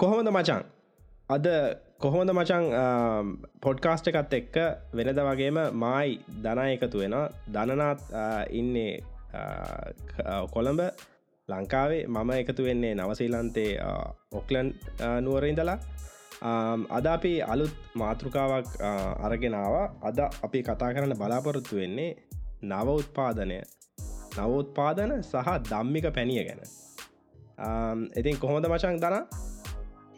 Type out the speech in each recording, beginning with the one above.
කොහොමද මචන් අද කොහොමද මචන් පොඩ්කාස්ට එකත් එක්ක වෙනද වගේම මයි දනා එකතු වෙන දනනාත් ඉන්නේ කොළඹ ලංකාවේ. මම එකතු වෙන්නේ නවසීලන්තේ ඔක්ලන් නුවර ඉඳලා. අද අපි අලුත් මාතෘකාවක් අරගෙනාව අද අපි කතා කරන්න බලාපොරොත්තු වෙන්නේ නව උත්පාදනය. නවෝත්පාදන සහ දම්මික පැණිය ගැන. ඉතින් කොහොමද මචන් දනා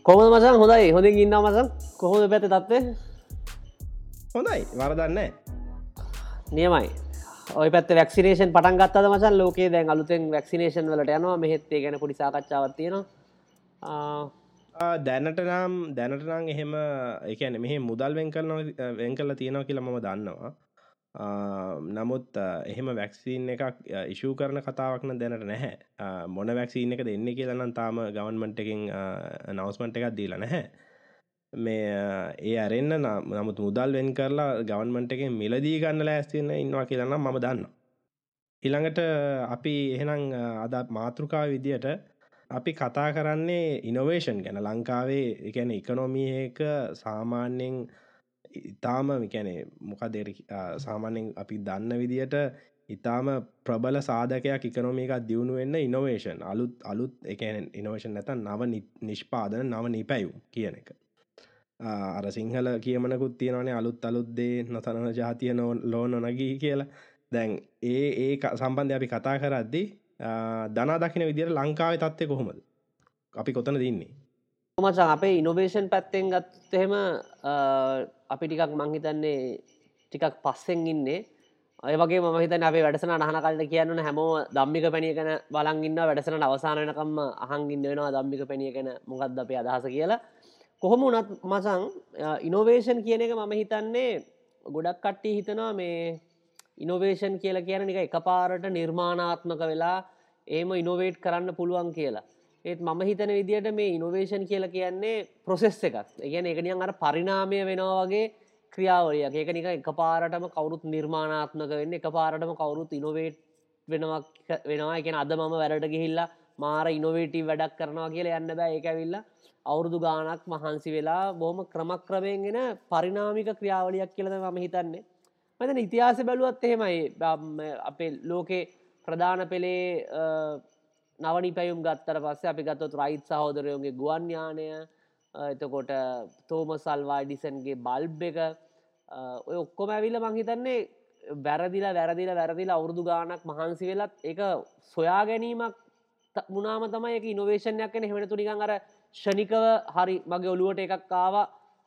කොහොම මසන් හොඳයි. හොඳින් ඉන්න මසන් කොහොද පැත තත්ව හොඳයි. වරදන්න නියමයි. ඔය පැත් වැක්සිනේෂන් පටන් ගත්තද මසන් ලෝකේ දැන් අලුතෙන් වැක්සිනේෂන් වලට යනවා. මෙහෙත්තේ ගැන පොඩි සාකච්ඡාවත් තියෙනවා. දැනට නම් දැනටනම් එහෙම එකන මෙහ මුදල් වෙන් කරන වෙන් කල තියෙනවා කියලා මම දන්නවා නමුත් එහෙම වැක්සිීන් එකක් ඉශූ කරන කතාවක්න දැනට නැහැ. මොන වැක්සිීන් එක දෙන්න කියලනම් තාම ගවන්මන්ට එකින් නවස්මන්ට එකක් දීල නැහැ. මේ ඒ අරෙන්න්න නමුත් මුදල් වෙන් කරලා ගවන්මන්ට එකෙන් මිලදී ගන්න ලෑස්තින්න ඉන්නවා කියලනම් මම දන්න ඉළඟට අපි එහෙනම් අද මාතෘකා විදියට අපි කතා කරන්නේ ඉනොවේෂන් ගැන. ලංකාවේ එකැන ඉකනොමියක සාමාන්‍යෙන් ඉතාම විකැනේ මොක දෙර සාමාන්‍යෙන් අපි දන්න විදියට ඉතාම ප්‍රබල සාධකයක් ඉකනොමිකක් දියුණු වෙන්න ඉනොවේෂන් අලුත් අලුත් එකන ඉනෝවේෂන් නැත නව නිෂ්පාදන නව නිපැයුම් කියන එක. අර සිංහල කියමනකුත් තියෙනවනේ අලුත් අලුත්දේ නොතනන ජාතිය නෝ ලෝ නොනගී කියලා. දැන් ඒ ඒ සම්බන්ධය අපි කතා කරද්දි දනා දකින විදිර ලංකාව තත්වය කොහොමද? අපි කොතන දින්නේ මචන් අපේ ඉනොවේෂන් පැත්තෙන් ගත්තහෙම අපි ටිකක් මංහිතන්නේ ටිකක් පස්සෙන් ඉන්නේ. ඔයගේ මහිත අපේ වැඩසන අහන කලට කියන්න හැමෝ දම්මික පැණිය ගැන බලංගන්න වැඩසන අවසානනකම්ම අහංගින්න වෙනවා දම්මික පැණිය ගැන මොකක්ද අපේ අදහස කියලා. කොහොම උනත් මසං ඉනොවේෂන් කියන එක මම හිතන්නේ ගොඩක් කට්ටි හිතනවා මේ ඉනොවේෂන් කියලා කියන එක එක පාරට නිර්මාණාත්මක වෙලා ඒම ඉනොවේට් කරන්න පුළුවන් කියලා. ඒත් මම හිතන විදියට මේ ඉනොවේෂන් කියල කියන්නේ ප්‍රොසෙස් එකක්. ගැන එකනියන් අර පරිනාමය වෙනවා වගේ ක්‍රියාවලිය ඒක නික එක පාරටම කවරුත් නිර්මාණාත්මක වෙන්න එක පාරටම කවරුත් ඉනොවේට් වෙනවා වෙනවා. එකෙන අද මම වැරට ගිහිල්ලා මාර ඉනොවේටී වැඩක් කරනවා කියලා යන්න බෑ. ඒක ඇවිල්ල අවුරුදු ගානක් මහන්සි වෙලා බොහම ක්‍රමක්‍රමයෙන්ගෙන පරිනාමික ක්‍රියාවලියක් කියලද මම හිතන්නේ. මතන ඉතිහාස බැලුවත් එහෙමයි. අපේ ලෝකේ ප්‍රධාන පෙළේ නවනි පැයුම් ගත්තර පස්සේ අපි ගත්තොත් රයිත් සහෝදරයෝගේ ගුවන්්‍යානය එතකොට තෝම සල්වාඩිසන්ගේ බල්බ් එක. ඔය ඔක්කොම ඇවිල්ල මංහිතන්නේ වැරදිල වැරදිල වැරදිල අවුරදු ගානක් මහන්සි වෙලත් එක සොයා ගැනීමක් මුණනාම තමයි එක ඉනොවේෂණයක් කන හෙමට තුනිකන් අර ෂනිකව හරි මගේ ඔලුවට එකක් කාව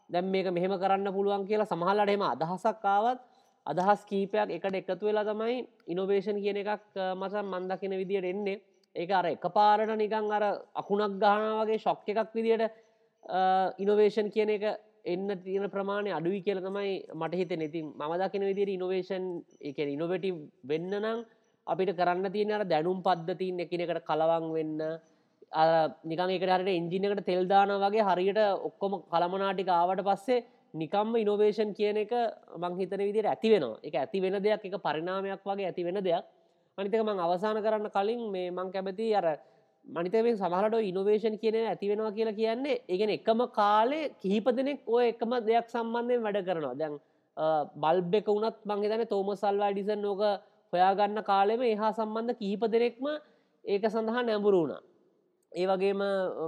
දැම් මේක මෙහෙම කරන්න පුළුවන් කියලා සමහල්ලට එම අදහසක් කාවත් අදහස් කීපයක් එකට එකතු වෙලා තමයි ඉනොවේෂන් කියන එකක් මසන් මන්දකින විදියට එන්නේ. ඒක අර එක පාරට නිකං අර අකුණක් ගානාවගේ ශොක්ක එකක් විදියට ඉනොවේෂන් කියන එක එන්න තියෙන ප්‍රමාණය අඩුවි කියල තමයි මට හිත නැතින් ම දකින විදිර ඉනොවේෂන් එක ඉනොවටි වෙන්න නම් අපිට කරන්න තියෙන අර දැනුම් පද්ධතින් එකනෙකට කලවන් වෙන්න නිකන් එකට හරට එන්ජිනකට තෙල්දාන වගේ හරියට ඔක්කොම කළමනාටික ආවට පස්සේ නිකම්ම ඉනොවේෂන් කියන එක මංහිතන විදිර ඇති වෙනවා. එක ඇති වෙන දෙයක් එක පරිනාමයක් වගේ ඇති වෙන දෙයක්. මනිතක මං අවසාන කරන්න කලින් මේ මං කැමති අර මනිතවෙන් සමහට ඉනොවේෂන් කියන ඇතිවෙනවා කියලා කියන්නේ ඒගෙන එකම කාලේ කිහිප දෙනෙක් ඔය එකම දෙයක් සම්බන්ධයෙන් වැඩ කරනවා. දැන් බල්බ එක වුණත් මංහිතන තෝම සල්වා ඩිසන් නෝක හොයාගන්න කාලෙම එහා සම්බන්ධ කිහිප දෙනෙක්ම ඒක සඳහා නැඹුරු වුණා. ඒ වගේම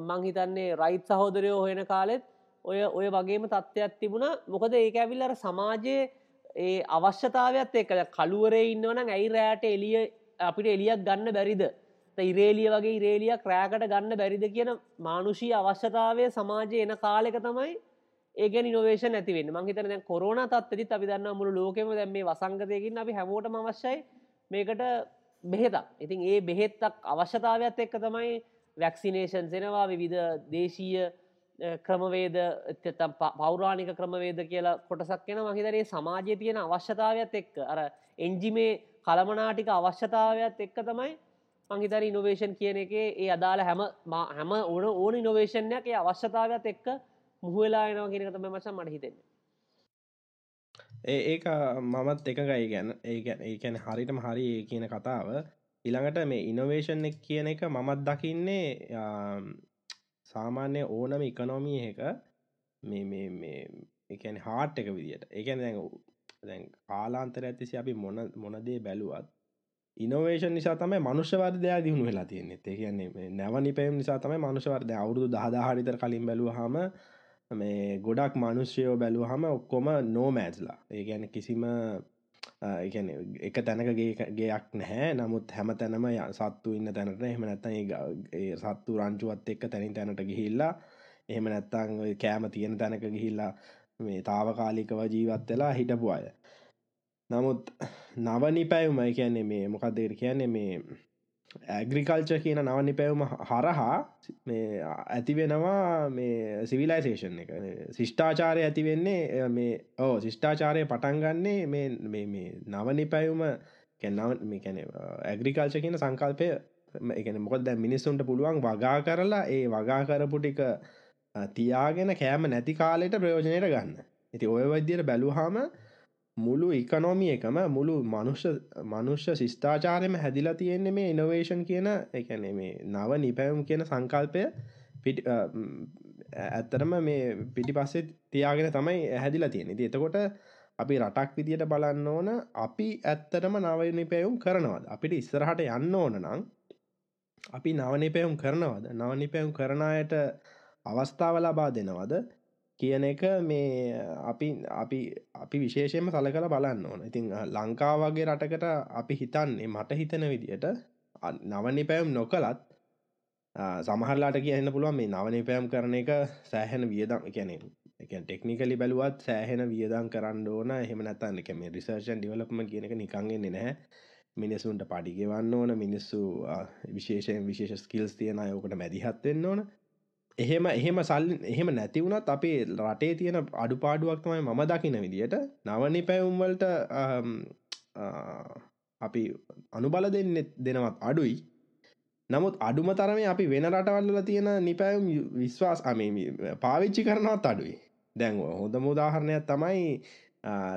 මංහිතන්නේ රයිත් සහෝදරයෝ හොයෙන කාලෙත් ඔය ඔය වගේම තත්ත්වයක් තිබුණ. මොකද ඒක ඇවිල්ලර සමාජයේ ඒ අවශ්‍යතාවත් එක් කළුවරේ ඉන්නවන ඇයි රෑට එලිය අපිට එලියක් ගන්න බැරිද? ඉරේලිය වගේ ඉරේලියක් රෑකට ගන්න බැරිද කියන මානුෂී අවශ්‍යතාවය සමාජය එන කාලෙක තමයි ඒක නිනවේෂන් ඇතිවෙන්න මංහිතන දැන් කොරන තත්ති අපි දන්න මුළු ලෝකෙම දැම මේ වසංගතයකින් අපි හැමෝට අවශ්‍යයි මේකට බෙහෙතක්. ඉතින් ඒ බෙහෙත්තක් අවශ්‍යතාවයක් එක්ක තමයි වැක්සිනේෂන් සෙනවා විවිධ දේශීය ක්‍රමවේද පෞරාණික ක්‍රමවේද කියලා කොටසක් කෙන මහිතරේ සමාජය තියෙන අවශ්‍යතාවයක් එක්ක. අර එන්ජිමේ කළමනාටික අවශ්‍යතාවයක් එක්ක තමයි මංහිතර ඉනොවේෂන් කියන එක ඒ අදාළ හැම හැම ඕන ඕන ඉනොවේෂණයක් ඒ අවශ්‍යතාවයක් එක්ක මුහවෙලා එනවා කියෙනක තම මචන් මට හිතෙන්නේ. ඒ ඒක මමත් එකගයි ගැන ඒගැන ඒකැන හරිටම හරි කියන කතාව. ඉළඟට මේ ඉනොවේෂන් එක කියන එක මමත් දකින්නේ සාමාන්‍ය ඕනම ඉකනොමී එක මේ මේ මේ එකන හාට් එක විදිට එකන දැන් දැන් කාලාන්තර ඇතිසි අපි මොන මොනදේ බැලුවත් ඉනවේෂන් නිසා තමයි මනුෂ්‍යවර්දයා දියුණු වෙලා තියෙන්නේ. ඒ කියන්නේ නැවනි පැම් නිසා තමයි මනුෂ්‍යවර්ද අවුරුදු දහදාහරිතර කලින් බැලුවහම මේ ගොඩක් මනුෂ්‍යයෝ බැලුවහම ඔක්කොම නෝමෑස්ලා ඒ ගැන කිසිම එකන එක තැනකගේ ගේයක් නැහැ. නමුත් හැම තැනම සත්තු ඉන්න තැනට එහෙම නැත්තන් සත්තු රංචුවත් එක්ක තැනින් තැනට ගිහිල්ලා එහෙම නැත්තං කෑම තියෙන තැනක ගිහිල්ලා මේ තාවකාලිකව ජීවත් වෙලා හිටපු අය. නමුත් නවනි පැවුම කියන්නේ මේ මොකක්දේර කියන්නේ මේ ඇග්‍රිකල්ච කියන නවනි පැවුම හරහා මේ ඇතිවෙනවා මේ සිවිලයිසේෂන් එක. ශිෂ්ඨාචාරය ඇතිවෙන්නේ මේ ඕ ශිෂ්ඨාචාරය පටන්ගන්නේ මේ නවනි පැවුම කැන්නව මේ කැන ඇග්‍රිකල්ච කියන සංකල්පය එකන මොකද මිනිස්සුන්ට පුළුවන් වගා කරලා ඒ වගා කරපු ටික තියාගෙන කෑම නැති කාලෙට ප්‍රයෝජනයට ගන්න. ඇති ඔය වෛද්‍යයට බැලුහාම මුළු ඉකනොමිය එකම මුළු මනුෂ්‍ය මනුෂ්‍ය ශිෂ්ඨාචාරයම හැදිලා තියෙන්නේ මේ ඉනොවේෂන් කියන එකන මේ නව නිපැවුම් කියන සංකල්පය පිටි ඇත්තරම මේ පිටි පස්සේ තියාගෙන තමයි හැදිලා තියෙන ති එතකොට අපි රටක් විදියට බලන්න ඕන අපි ඇත්තරම නවනිපැයුම් කරනවද? අපිට ඉස්සරහට යන්න ඕන නම් අපි නවනිපැයුම් කරනවද? නවනිපැයුම් කරණයට අවස්ථාව ලබා දෙනවද? කියන එක මේ අපි අපි අපි විශේෂයෙන්ම සල කළ බලන්න ඕන. ඉතින් ලංකාවගේ රටකට අපි හිතන්නේ මට හිතන විදියට නවනි පැයම් නොකලත් සමහරලාට කියන්න පුළුවන් මේ නවනි පැයම් කරන එක සෑහෙන වියදම්. එකැනෙ එක ටෙක්නිකලි බැලුවත් සෑහෙන වියදම් කරන්න ඕන. එහෙම නැතන්න එක මේ රිසර්ෂන් ඩිවලපම කියනක නිකන්ගෙන්නේ නැහැ. මිනිසුන්ට පඩිගෙවන්න ඕන. මිනිස්සු විශේෂයෙන් විශේෂ ස්කිල්ස් තියෙන යෝකට මැදිහත්වෙන්න ඕන. එහෙම එහෙම සල් එහෙම නැතිවුණත් අපේ රටේ තියෙන අඩුපාඩුවක් තමයි මම දකින විදියට නවනි පැවුම්වලට අපි අනුබල දෙන්න දෙනවත් අඩුයි. නමුත් අඩුම තරම අපි වෙන රටවල්ල තියෙන නිපැවුම් විශ්වාස් අමි පාවිච්චි කරනවත් අඩුයි. දැන්ව හොඳ මුදාහරණයක් තමයි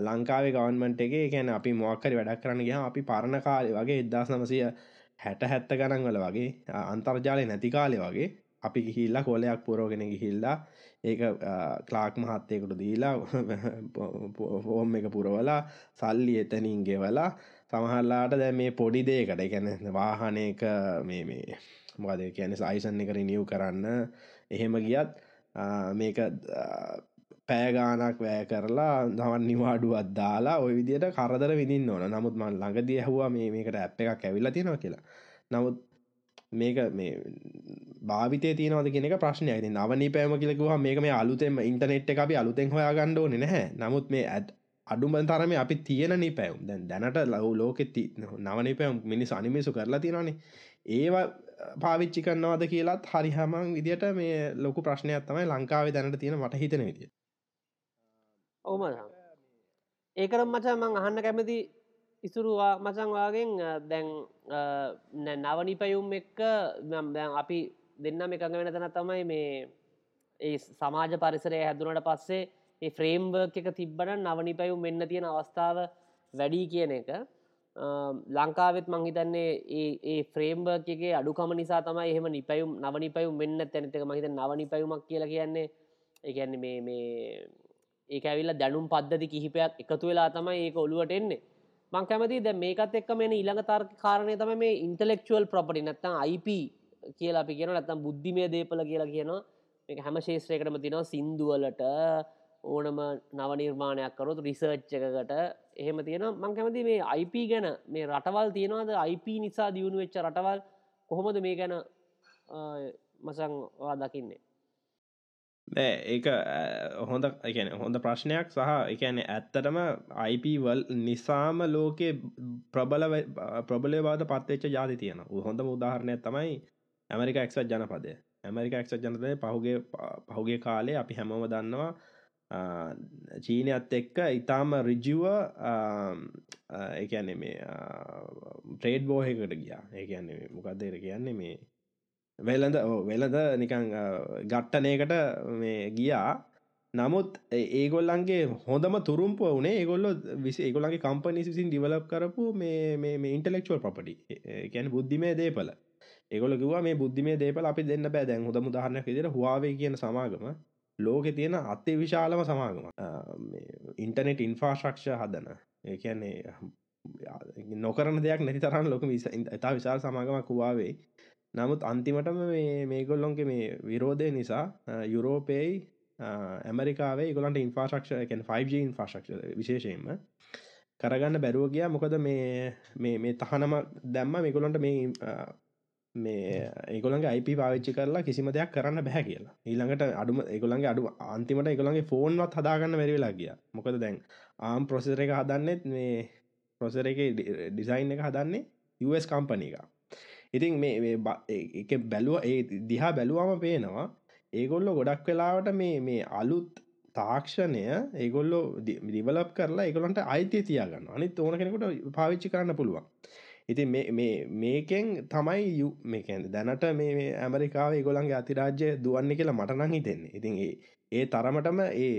ලංකාවේ ගවන්මට එක ගැන අපි මොක්කරි වැඩක් කරන්න ගහ අපි පරණ කාලේ වගේ එදදාස් නමසය හැට හැත්ත ගණන්වල වගේ අන්තර්ජාලය නැති කාලෙ වගේ අපි ගිහිල්ලා කොලයක් පුරෝගෙන ගිහිල්ලා ඒක ක්ලාක් මහත්තයකුට දීලා ෆෝම් එක පුරවලා සල්ලි එතනින් ගෙවලා සමහල්ලාට දැ මේ පොඩි දේකට ගැන වාහනයක මේ මේ මොකද කියන සයිසන් එක නිව් කරන්න එහෙම ගියත් මේක පෑගානක් වෑ කරලා දවන් නිවාඩුවත් දාලා ඔය විදියට කරදර විදින්න ඕන. නමුත් මන් ළඟදී හවා මේ මේකට ඇප් එකක් ඇවිල්ලා තියෙනවා කියලා. නමුත් මේක මේ භාවිතය තියනවද කෙනෙක ප්‍රශ්නය ති නවනි පෑම කියලකුව මේක මේ අලුතෙම ඉන්ටනෙට් එක අපි අලුතෙන් හොයා ගණ්ඩෝ නැහැ. නමුත් මේ ඇත් අඩුම තරම අපි තියෙනනි පැවම් දැන් දැනට ලව් ලෝකෙ නවනි පැවම් මිනිස් අනිමිසු කරලා තියෙනනේ ඒවා පාවිච්චි කරන්නවාද කියලාත් හරි හමන් විදිට මේ ලොකු ප්‍රශ්නයක් තමයි ලංකාවේ දැනට තියෙන මට හිතන විදිය. ඕම ඒකරම් මචා මං අහන්න කැමති ඉසුරුවා මචන්වාගෙන් දැන් නවනිපයුම් එක්ක දැන් අපි දෙන්නම එකඟ වෙන තැන තමයි මේ ඒ සමාජ පරිසරය හැදුනට පස්සේ ඒ ෆ්‍රේම්බර්ක් එක තිබ්බට නවනිපයුම් වෙන්න තියෙන අවස්ථාව වැඩී කියන එක. ලංකාවෙත් මංහිතන්නේ ඒ ෆ්‍රේම්බර්කගේ අඩුකම නිසා තමයි එහෙම නිපයුම් නවනිපයුම් වෙන්න තැනතක මහිත නවනිපයුමක් කියල කියන්නේ ඒගැන්න මේ මේ ඒක ඇවිල්ල දැනුම් පද්ධති කිහිපයක් එකතු වෙලා තමයි ඒක ඔළුවට එන්නේ. මං කැමති ද මේකත් එක්ක මේ ඊළඟ තර්ක කාරණය තම මේ ඉන්ටලෙක්චුවල් ප්‍රපටි නැත්තම් අයිප කියලා අපි කියන නැත්තම් බුද්ධිමය දේපල කියලා කියනවා. මේ හැම ශේත්‍රයකටම තිනවා සින්දුවලට ඕනම නව නිර්මාණයක් කරොත් රිසර්ච් එකකට. එහෙම තියෙන මං කැමති මේ අයිප ගැන මේ රටවල් තියෙනවාද? අයිප නිසා දියුණු වෙච්ච රටවල් කොහොමද මේ ගැන මසං දකින්නේ? ඒක හොඳ එකන හොඳ ප්‍රශ්නයක් සහ එකන ඇත්තටම අයිපවල් නිසාම ලෝකේ ප්‍රබල ප්‍රබලය බාද පත්තච්ච ජාති තියෙන හොඳ උදාහරණයක් තමයි ඇමරික එක්සත් ජනපදය. ඇමරික එක්සත් ජනතය පහුගේ පහුගේ කාලේ අපි හැමෝම දන්නවා චීනයත් එක්ක ඉතාම රිජුව එකන්නේ මේ ට්‍රේඩ් බෝහකට ගියා. ඒකන්නේ මොකක්දේර කියන්නේ මේ වෙලඳ වෙලද නිකං ගට්ටනයකට මේ ගියා. නමුත් ඒගොල්ලන්ගේ හොඳම තුරුම්ප වනේ ඒගොල්ල විසි ඒගොලන්ගේ කම්පනි විසින් ඩිවලප් කරපු මේ ඉන්ටලෙක්චුවල් ප්‍රපටි ගැන බුද්ධිමේ දේපල. ඒගොල කිවා මේ බුද්ධිමේ දේපල අපි දෙන්න බෑ. දැන් හොඳ මුදාහරණයක් විදිර හවාවේ කියන සමාගම ලෝකෙ තියෙන අත්තේ විශාලම සමාගම ඉන්ටනෙට් ඉන්ෆාශක්ෂ හදන. ඒ කියන්නේ නොකරන දෙයක් නැති තරන් ලොක ඉතා විශාල් සමාගමක් වවාවේ නමුත් අන්තිමටම මේගොල්ලොන්ගේ මේ විරෝධය නිසා යුරෝපේයි ඇමරිකාවේ ගොලන්ට ඉන්ෆාශක්ෂ 5G ඉන්ෆාශක්ෂ විශේෂයෙන්ම කරගන්න බැරුව ගිය. මොකද මේ මේ තහනම දැම්ම. මේගොලන්ට මේ මේ ඒගොළන්ගේ අයිප පාවිච්චි කරලා කිසිම දෙයක් කරන්න බැහැ කියලා. ඊළඟට අඩුම ඒගොළන්ගේ අඩු අන්තිමට ඒගොළන්ගේ ෆෝන්වත් හදාගන්න වැරිවෙලා ගිය. මොකද දැන් ආම් ප්‍රොසෙසර එක හදන්නෙත් මේ ප්‍රොසර එක ඩිසයින් එක හදන්නේ US කම්පනි එක. ඉතින් මේ එක බැලුව ඒ දිහා බැලුවම පේනවා ඒගොල්ලො ගොඩක් වෙලාවට මේ මේ අලුත් තාක්ෂණය ඒගොල්ලො දිවලප් කරලා ඒගොලන්ට අයිතිය තියාගන්න අනිත් ඕන කෙනෙකුට පාවිච්චි කරන්න පුළුවන් ඉති මේකෙන් තමයි යු මේකැන් දැනට මේ ඇමරිකාව ගොලන්ගේ අතිරාජ්‍ය දුවන්න කියලා මටනං හිතෙන්නේ. ඉතින් ඒ තරමටම ඒ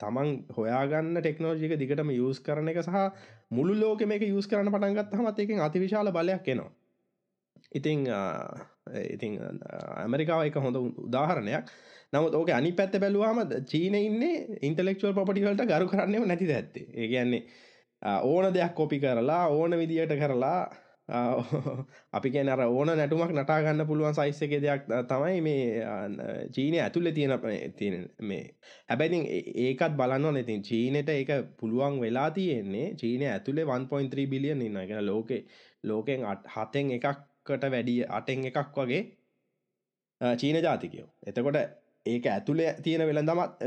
තමන් හොයාගන්න ටෙක්නෝජික දිගටම යස් කරන එක සහ මුළු ලෝක මේක යස් කරන පටන්ගත් හමත් එකින් අතිවිශාල බලයක් එනවා. ඉතිං ඉතිං ඇමරිකාව එක හොඳ උදාහරණයක්. නමුත් ඕක අනි පැත්ත බැලවාම චීන ඉන්නේ ඉන්ටලෙක්චුවල් පොපටිවලට ගරු කරන්නම නැති ඇත්තේ? ඒ කියන්නේ ඕන දෙයක් කොපි කරලා ඕන විදියට කරලා අපි කියන අර ඕන නැටුමක් නටාගන්න පුළුවන් සයිස්ස එක දෙයක් තමයි මේ චීනය ඇතුල්ල තියෙන තියෙන මේ. හැබැතින් ඒකත් බලන්න නැතින් චීනයට ඒක පුළුවන් වෙලා තියෙන්නේ. චීනය ඇතුළේ 1.3 බිලියන් ඉන්න එක ලෝකෙ ලෝකෙන් හතෙන් එකක්කට වැඩිය අටෙන් එකක් වගේ චීන ජාතිකයෝ. එතකොට ඒක ඇතුළේ තියෙන වෙළඳමත්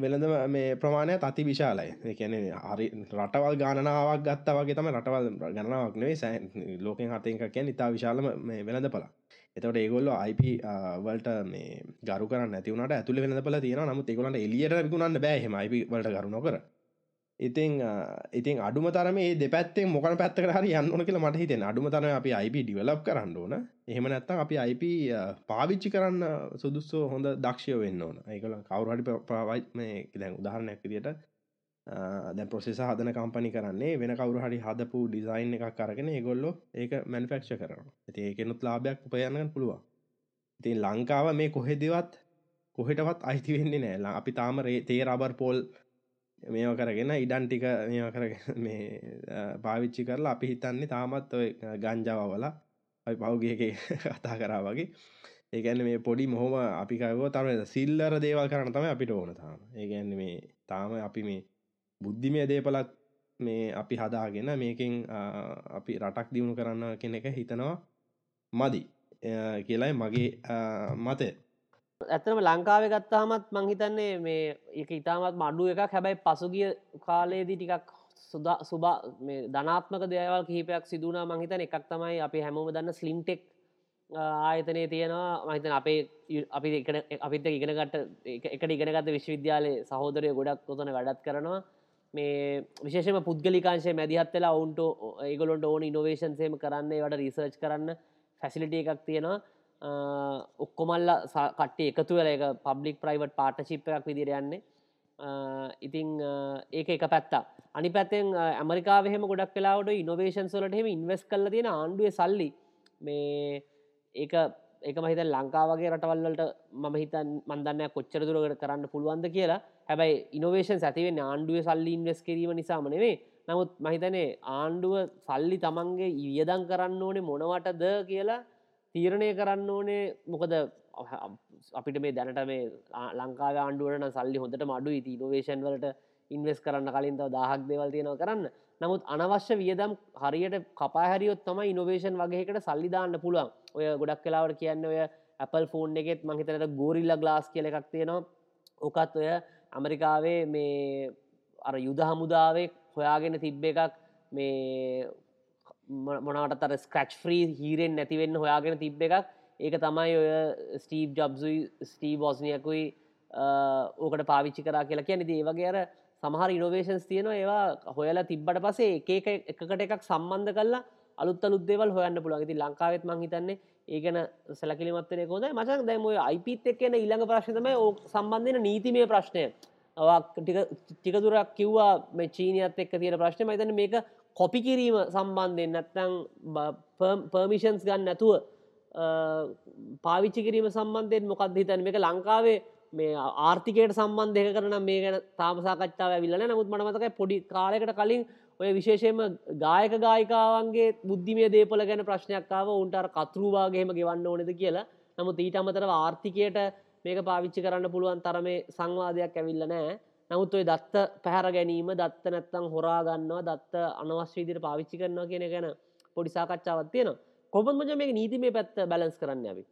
වෙළඳ මේ ප්‍රමාණය අති විශාලයි. එකැන හරි රටවල් ගානාවක් ගත්ත වගේ තම රටවල් ගණනාවක් නෙවේ සෑ ලෝකෙන් හතක කියැන ඉතා විශාලම වෙළඳ පලා එතට ඒගොල්ල අයිප වලට මේ ගරු කරන්න ඇතිවනට ඇතුළ වෙළඳ පල තියෙන නමුත් ඒගොලට එලියට විකුණන්න බෑහෙම අයිප වලට කරුණ කර ඉතින් ඉතින් අඩුම තරම දෙපැත්තේ මොක පැත්ත හරි යන්න කියල මට හිතෙන අඩුම තර අපි අයිප ඩිවලප් කරන්න ඕන. එහෙම නැත්තම් අපි අයිප පාවිච්චි කරන්න සුදුස්සෝ හොඳ දක්ෂය වෙන්න ඕන. ඒකල කවුරහටි පාවයි මේ දැන් උදාහරණයක් විදියට දැ ප්‍රසෙස හදන කම්පනි කරන්නේ වෙන කවරු හරි හදපු ඩිසයින් එකක් කරගෙන ඒගොල්ලො ඒක මැනිෆෙක්ෂ කරන ඇති ඒකනුත් ලාභයක් උපයන්න පුළුවන්. ඉතින් ලංකාව මේ කොහෙදවත් කොහෙටවත් අයිති වෙන්නේ නෑ අපි තාම තේ රබර් පෝල් මේව කරගෙන ඉඩන් ටික මේව කර මේ පාවිච්චි කරලා අපි හිතන්නේ තාමත් ඔය ගංජාවවල ඔයි පවුගේක කතා කරා වගේ. ඒගැන්න මේ පොඩි මොහොම අපිකවෝ තම සිල්ලර දේවල් කරන තම අපිට ඕන තාම. ඒගැන්න මේ තාම අපි මේ බුද්ධිමය දේපලත් මේ අපි හදාගෙන මේකින් අපි රටක් දියුණු කරන්න කෙනෙක හිතනවා මදි කියලයි මගේ මතය. ඇත්තම ලංකාව ගත්තාමත් මංහිතන්නේ මේ එක ඉතාමත් මඩුව එකක්. හැබැයි පසුගිය කාලයේදී ටිකක් සුදා සුබා මේ ධනාත්මක දේවල් කිහිපයක් සිදුවනා මංහිතන එකක් තමයි අපි හැමෝම දන්න ස්ලිම්ටෙක් ආයතනය තියෙනවා. මහිතන අපේ අපි අපිත ඉගෙනගට එකට ඉගෙනගත විශ්වවිද්‍යාලය සහෝදරය ගොඩක් කොතන වැඩත් කරනවා. මේ විශේෂම පුද්ගලිකාංශය මැදිහත් වෙලා ඔවුන්ට ඒගොලොන්ට ඕන ඉනොවේෂන්සේම කරන්න වට රිසර්ච් කරන්න ෆැසිලිටිය එකක් තියෙනවා. ඔක්කොමල්ල කට්ටේ එකතු වෙල එක පබ්ලික් ප්‍රයිවට් පාටශිප්පයක් විදිර යන්නේ ඉතිං ඒක එක පැත්තා අනි පැත්තෙන් ඇමරිකාවහෙම ගොඩක් කලාවට ඉනොවේෂන් සොලට හෙම ඉන්වස් කල තියෙන ආණ්ඩුව සල්ලි මේ ඒක ඒක මහිත ලංකාවගේ රටවල්ලට මම හිතන් මන්දන්න කොච්චර දුරකට කරන්න පුළුවන්ද කියලා හැබැයි ඉනොවේෂන් ඇතිවෙන් ආණ්ඩුව සල්ලි ඉන්වස් කිරීම නිසාම නෙවේ නමුත් මහිතනේ ආණ්ඩුව සල්ලි තමන්ගේ ඉයදන් කරන්න ඕනේ මොනවට ද කියලා තීරණය කරන්න ඕනේ. මොකද අපිට මේ දැනට මේ ලංකා ආණ්ඩුවන සල්ලි හොඳට මඩු ඉති නොවේෂන් වලට ඉන්වස් කරන්න කලින් තව දහක් දෙවල් තියෙනව කරන්න. නමුත් අනවශ්‍ය වියදම් හරියට කපාහැරියොත් තම ඉනොවේෂන් වගේකට සල්ලිදාන්න පුළුවන්. ඔය ගොඩක් කලාවට කියන්න ඔය Apple ෆෝන් එකෙත් මහිතනට ගෝරිල්ල ගලාස් කියල එකක් තියෙනවා. ඕකත් ඔය ඇමරිකාවේ මේ අර යුද හමුදාවේ හොයාගෙන තිබ්බ එකක්. මේ මොනවට තර ස්ක්‍රච් ්‍රී හීරෙන් නැතිවෙන්න හොයාගෙන තිබ්බ එකක්. ඒක තමයි ඔය ස්ටීව් ජබ්සුයි ස්ටීව් බෝස්නියකුයි ඕකට පාවිච්චි කරා කියලා කිය නිති ඒවගේ අර සමහර ඉනොවේෂන්ස් තියෙනවා. ඒවා හොයලා තිබ්බට පසේ එක එකකට එකක් සම්බන්ධ කරලා අලුත් අලුත්දේවල් හොයන්න පුළුවන්. ති ලංකාවෙත් මං හිතන්නේ ඒගන සැලකිලිමත්වන කොද මචන් දැම අයිපිත් එක්කන ඉල්ළඟ ප්‍රශ්නතම ඕ සම්බන්ධන නීතිමය ප්‍රශ්නය. ටිකදුරක් කිව්වා මේ චීනයත් එක්ක තියෙන ප්‍රශ්න. මතන මේක කොපි කිරීම සම්බන්ධයෙන් නැත්තං පර්මිෂන්ස් ගන්න නැතුව පාවිච්චි කිරීම සම්බන්ධයෙන් මොකක්ද හිතන් මේක ලංකාවේ මේ ආර්ථිකයට සම්බන්ධය කරන මේ ගැන තාමසාකච්ඡාව විල්ලන නමුත් මනමතකයි පොඩි කාලෙකට කලින් ඔය විශේෂයම ගායක ගායිකාවන්ගේ බුද්ධිමය දේපල ගැන ප්‍රශ්නයක්කාව උන්ටර් කතරුවාගේම ගෙවන්න ඕනෙද කියලා. නමුත් ඊට අමතරව ආර්ථිකයට මේක පාවිච්චි කරන්න පුළුවන් තරමේ සංවාදයක් ඇවිල්ල නෑ නමුත් ඔය දත්ත පැහැර ගැනීම දත්ත නැත්තං හොරාගන්නවා දත්ත අනවශ්‍ය විදිර පාවිච්චි කරනවා කියන ගැන පොඩිසාකච්ඡාවත් තියෙන කොබන් මජ මේ නීතිමේ පැත්ත බැලන්ස් කරන්න ඇවි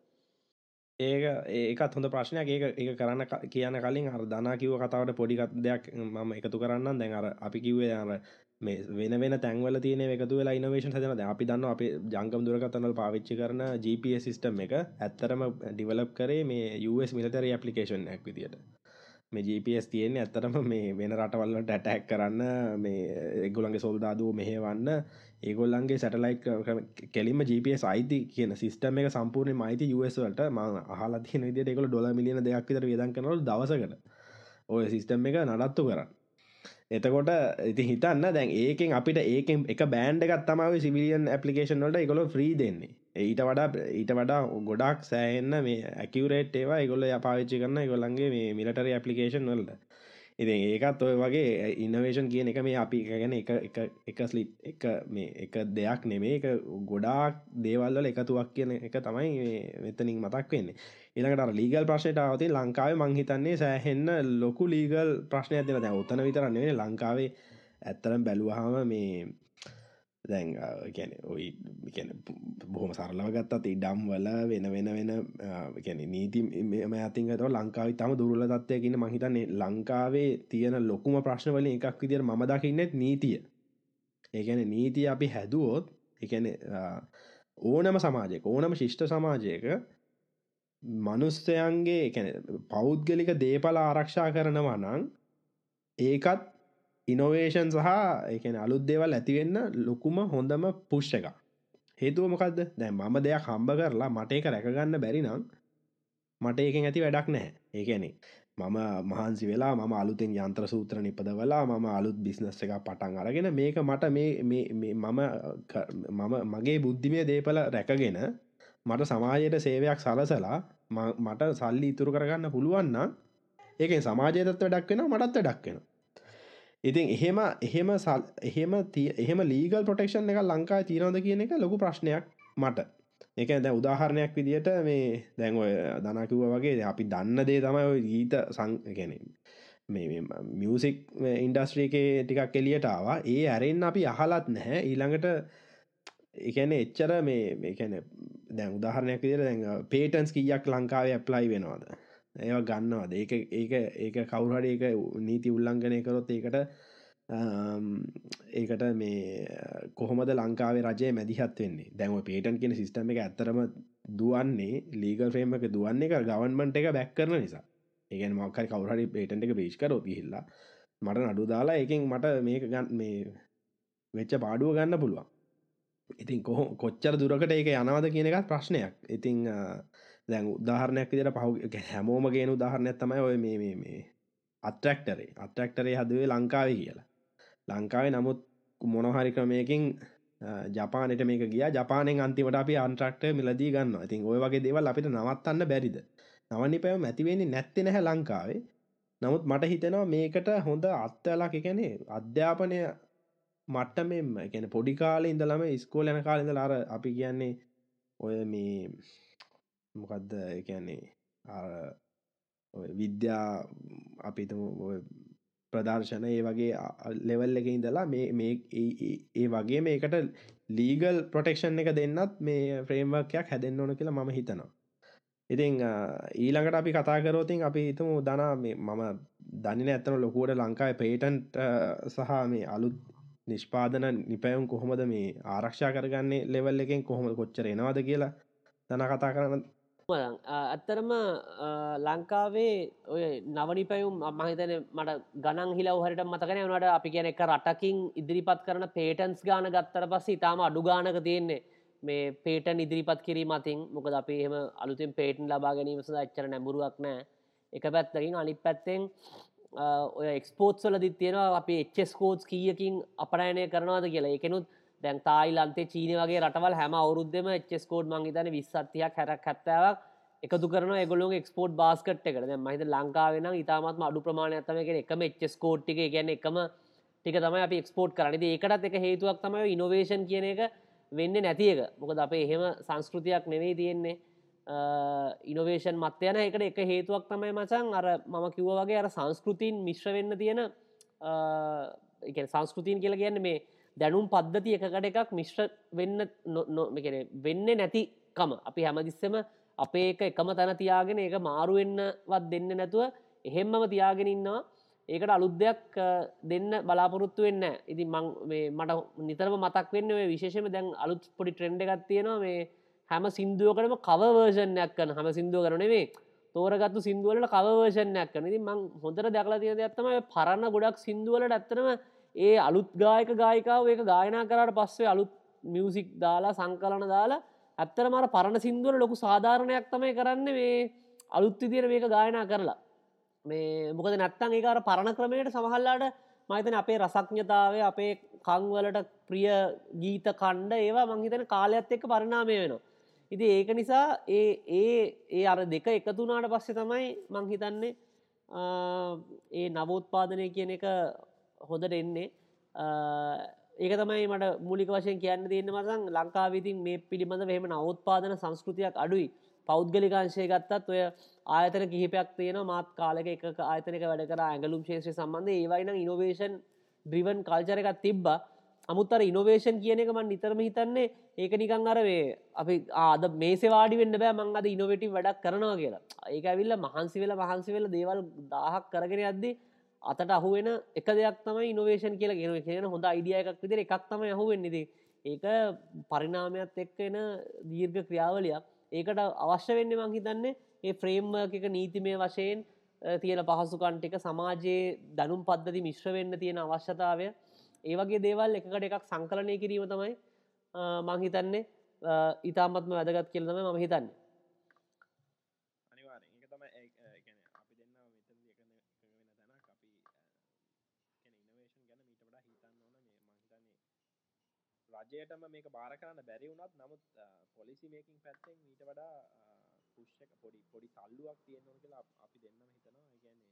ඒක ඒකත් හොඳ ප්‍රශ්නයක්. ඒක ඒ කරන්න කියන කලින් අර දනා කිව කතාවට පොඩිකත් දෙයක් මම එකතු කරන්න දැන් අර අපි කිව්වේ අර මේ වෙන වෙන තැන්වල තියන එකතු වෙලා ඉනවේශන් හදන අපි දන්න අප ජංගම් දුරකතනල් පාවිච්චි කරන GPS සිිස්ටම් එක ඇත්තරම ඩිවලප් කරේ මේ US මිලටරි ඇපලිකේෂන් ඇක් විදියට. මේ GPS තියෙන්නේ ඇත්තරම මේ වෙන රටවල්ලට ඇටැක් කරන්න මේ එගුලන්ගේ සොල්දාදුව මෙහවන්න ඒගොල්ලන්ගේ සැටලයික් කෙලිම GPS අයිති කියන සිස්ටම එක සම්පූර්ණ මයිති USවලට ම හලා විදි එකක ඩොල මිලියන දෙයක් විතර වියදන් කනල දවසකට. ඔය සිස්ටම් එක නඩත්තු කරන්න. එතකොට ඉති හිතන්න දැන් ඒකෙන් අපිට ඒකෙන් එක බෑන්ඩ එකත් තමාව සිවිලියන් ඇපලිකේෂන් වලට එකකොල ්‍රී දෙන්නේ. ඊට වඩා ඊට වඩා ගොඩක් සෑහෙන්න මේ ඇකිවරේට් ඒවා එකගොල්ල පාවිච්චි කරන්න ගොල්ලන්ගේ මේ මිලටරි ඇපලිකේෂන් වලට. ඉති ඒකත් ඔය වගේ ඉන්නවේෂන් කියන එක මේ අපි ගැන එක එක ස්ලිප් එක මේ එක දෙයක් නෙමේ එක ගොඩාක් දේවල්ල එකතුවක් කියන එක තමයි මෙතනින් මතක් වෙන්නේ. ඉළඟට ලීගල් ප්‍රශ්නයට අවති ලංකාවේ මංහිතන්නේ සෑහෙන්න ලොකු ලීගල් ප්‍රශ්නයක් දෙන දැ උත්තන විතරන්නේ ලංකාවේ ඇත්තරම් බැලුවහම මේ දැන් ගැන ඔයි බොහොම සරලව ගත්තත් ඉඩම් වල වෙන වෙන වෙන ගැන නීති මෙම ඇතින්ගත ලංකාව තම දුරල තත්වයකින්න මහිතන්නේ ලංකාවේ තියෙන ලොකුම ප්‍රශ්නවල එකක් විදිර ම දකින්නෙත් නීතිය. ඒගැන නීතිය අපි හැදුවෝත් එකන ඕනම සමාජයක ඕනම ශිෂ්ට සමාජයක මනුස්්‍යයන්ගේ එකන පෞද්ගලික දේපල ආරක්ෂා කරනවා නං ඒකත් ඉනොවේෂන් සහ එකන අලුත් දේවල් ඇතිවෙන්න ලොකුම හොඳම පුෂ්ෂ එක හේතුව මොකක්ද දැ මම දෙයක් හම්බ කරලා මට එක රැකගන්න බැරි නම් මට ඒකෙන් ඇති වැඩක් නැහැ. ඒකැනෙ මම මහන්සි වෙලා ම අලුතෙන් යන්ත්‍ර සූත්‍ර නිපදවලා මම අලුත් බිස්නස් එක පටන් අරගෙන මේක මට මේ මම මම මගේ බුද්ධිමය දේපල රැකගෙන මට සමාජයට සේවයක් සලසලා මට සල්ලි ඉතුරු කරගන්න පුළුවන්න ඒකෙන් සමාජයතත්ව ඩක්වෙන මටත්ව ඩක්වෙන ඉතින් එහෙම එහෙම සල් එහෙම එහෙම ලීගල් ප්‍රොටෙක්ෂන් එක ලංකායි තිීරවද කියන එක ලොකු ප්‍රශ්නයක් මට. එක දැ උදාහරණයක් විදිට මේ දැන් ඔය දනකිව්ව වගේ අපි දන්න දේ තමයි ඔය ගීත සංගැන මේ මියසික් ඉන්ඩස්ට්‍රීකේ ටිකක් එලියටාවා ඒ ඇරෙන් අපි අහලත් නැහැ. ඊළඟට එකන එච්චර මේ මේකැන දැන් උදාහරණයක් විදිර දැන් පේටන්ස් කියක් ලංකාවේ ඇප්ලයි වෙනවාද? ඒව ගන්නවාද? ඒක ඒක ඒක කවුරහට ඒක නීති උල්ලංඝනය කරොත් ඒකට ඒකට මේ කොහොමද ලංකාවේ රජය මැදිහත් වෙන්නේ? දැන්ව පේටන් කියෙන සිස්ටම එක ඇත්තරම දුවන්නේ ලීගල් ෆ්‍රේම් එක දුවන්නේ එක ගවන්මන්ට එක බැක් කරන නිසා. ඒගන් මක්කයි කවුරහරි පේටන්ට එක පේච් කරොත් හිල්ලා මට නඩු දාලා එකින් මට මේක ගන්න මේ වෙච්ච පාඩුව ගන්න පුළුවන්. ඉතින් කොහො කොච්චර දුරකට ඒක යනවද කියන එකත් ප්‍රශ්නයක්. ඉතිං දැන් උදාහරණයක් විදිට පහු හැමෝම ගෙන උදාහරණයක් තමයි ඔය මේ මේ මේ අත්‍රක්ටරේ අත්‍රක්ටරේ හදවේ ලංකාවේ කියලා. ලංකාවේ නමුත් මොනහරි ක්‍රමයකින් ජපානට මේක ගිය. ජපානෙන් අන්තිමට අපි අන්ට්‍රක්ට මිලදී ගන්න ඉතින් ඔය වගේ දේවල් අපිට නවත්තන්න බැරිද? නවනි පැව මැතිවෙන්නේ නැත්ති නැහැ ලංකාවේ. නමුත් මට හිතෙනවා මේකට හොඳ අත්තලක් එකනේ අධ්‍යාපනය මට්ට මෙම ගැන පොඩි කාල ඉඳලම ස්කෝල යන කාලඉඳ ලාර අපි කියන්නේ ඔය මේ මොකක්ද එකන්නේ විද්‍යා අපිතම ප්‍රදර්ශන ඒ වගේ ලෙවල් එක ඉඳලා මේ ඒ වගේ මේකට ලීගල් ප්‍රොටෙක්ෂන් එක දෙන්නත් මේ ෆ්‍රේම්වර්කයක් හැදෙන්න්න ඕන කියලා මම හිතනවා. ඉතිං ඊළඟට අපි කතාකරෝතින් අපි හිතමු දනා මම දනින ඇත්තන ලොකුවට ලංකායි පේටන්ට සහ මේ අලුත් නිෂ්පාදන නිපැයුම් කොහොමද මේ ආරක්ෂා කරගන්නේ ලෙවල් එකෙන් කොහොම කොච්චර එනවාද කියලා දන කතා කරන්න ඇත්තරම ලංකාවේ ඔය නවනි පැයුම් මහිතන මට ගණන් හිල හරට මතකන වනට අපි කියන එක රටකින් ඉදිරිපත් කරන පේටන්ස් ගාන ගත්තර පස්ස ඉතාම අඩු ගානක තියෙන්නේ මේ පේටන් ඉදිරිපත් කිරීම අතින්. මොකද අපි එහෙම අලුතින් පේටන් ලබා ගැනීම සඳ එච්චර නැමුරුවක් නෑ. එක පැත්තකින් අනි පැත්තෙන් ඔය එක්ස්පෝට්ස්වල දිත් තියෙනවා අපි එච්චස්කෝට්ස් කියකින් අපරායනය කරනවාද කියලා. එකනුත් දැන් තායිලන්තේ චීන වගේ රටවල් හැම අවුරුද්ධම එච්ස්කෝඩ් මංහිතන විස්සත්තියක් හැරක් හැත්තාවක් එකතු කරන ගොලු එක්ස්පෝට් බාස්කට් එකට. මහිත ලංකාවෙන ඉතාමත්ම අඩු ප්‍රමාණයක්තම එක එකම එච්ස්කෝට්ටික ගැන එකම ටික තමයි අපි එක්ස්පෝට් කරනද ඒකටත් එක හේතුවක් තමයි ඉනොවේෂන් කියන එක වෙන්න නැති එක. මොකද අපේ එහෙම සංස්කෘතියක් නෙවෙයි තියෙන්නේ. ඉනොවේෂන් මත්‍යයන එකට එක හේතුවක් තමයි මචන් අර මම කිව්ව වගේ අර සංස්කෘතින් මිශ්‍ර වෙන්න තියෙන සංස්කෘතින් කියලා කියන්න මේ දැනුම් පද්ධති එකකට එකක් මිශ්‍ර වෙන්න වෙන්න නැතිකම අපි හැමදිස්සම අපේ එක එකම තැන තියාගෙන ඒක මාරුවෙන්නවත් දෙන්න නැතුව එහෙම්මම තියාගෙන ඉන්නවා. ඒකට අලුත් දෙයක් දෙන්න බලාපොරොත්තු වෙන්න ඉති මට නිතරම මතක් වෙන්න ඔය විශේෂම දැන් අලුත් පොඩි ට්‍රෙන්ඩ එකත් තියෙනවා. මේ හැම සිින්දුවකටම කවවර්ෂණයක් කන හම සිින්දුව කරනේ තෝරගත්තු සිින්දුවලට කවවර්ෂණයක් කන ති මං හොඳර දැකලා තියෙන ඇත්තම පරන්න ගොඩක් සිින්දුවලට ඇත්තනම ඒ අලුත් ගායක ගායිකාව ඒක ගායනා කරට පස්සේ අලුත් මියසික් දාලා සංකලන දාලා ඇත්තර මර පරණ සිින්දුවල ලොකු සාධාරණයක් තමයි කරන්න මේ අලුත් විදිර මේක ගායනා කරලා. මේ මොකද නැත්තන් ඒකාර පරණ ක්‍රමයට සමහල්ලාට මහිතන අපේ රසඥතාව අපේ කංවලට ප්‍රිය ගීත කණ්ඩ ඒවා මංහිතන කාලයක්ත් එක්ක පරිනාමය වෙනවා. ඉති ඒක නිසා ඒ ඒ ඒ අර දෙක එකතුනාට පස්සේ තමයි මංහිතන්නේ ඒ නවෝත්පාදනය කියන එක හොඳට එන්නේ. ඒක තමයි මට මුලික වශයෙන් කියන්න තියන්න මසන් ලංකාවිතින් මේ පිළිබඳ වෙහෙම නවෝත්පාදන සංස්කෘතියක් අඩුයි. පෞද්ගලිකාංශය ගත්තත් ඔය ආයතන කිහිපයක් තියෙන මාත් කාලක එක ආයතනක වැඩ කර ඇගලුම් ශේෂය සම්බන්ධ ඒවයින ඉනොවේෂන් ඩ්‍රිවන් කල්චරකත් තිබ්බ. අමුත්තර ඉනොවේෂන් කියන එක මන් නිතරම හිතන්නේ ඒක නිකං අරවේ අපි ආද මේසවාඩි වෙන්න බෑ. මං අද ඉනොවටි වැඩක් කරනවා කියලා. ඒක ඇවිල්ල මහන්සි වෙල මහන්සි වෙල දේවල් දාහක් කරගෙන අද්දි අතට අහුවෙන එක දෙයක් තමයි ඉනොවේෂන් කියලා ගෙන කියන හොඳ අයිඩිය එකක් විදිර එකක් තම යහුවෙන්නේද ඒක පරිනාමයක් එක්ක එන දීර්ඝ ක්‍රියාවලයක්. ඒකට අවශ්‍ය වෙන්න මං හිතන්නේ ඒ ෆ්‍රේම් එක නීතිමය වශයෙන් තියෙන පහසුකන්ටික සමාජයේ දැනුම් පද්ධති මිශ්‍ර වෙන්න තියෙන අවශ්‍යතාවය. ඒ වගේ දේවල් එකකට එකක් සංකලනය කිරීම තමයි මංහිතන්නේ ඉතාමත්ම වැදගත් කියලතම ම හිතන්න රජයටම මේක බාර කරන්න බැරි වුණත් නමුත් පොලිසි මේකින් පැත්තෙන් ඊට වඩා පුෂ්ක පොඩි පොඩි තල්ලුවක් තියෙන්නවා කියලා අපි දෙන්නම හිතනවා. ඒගැන්නේ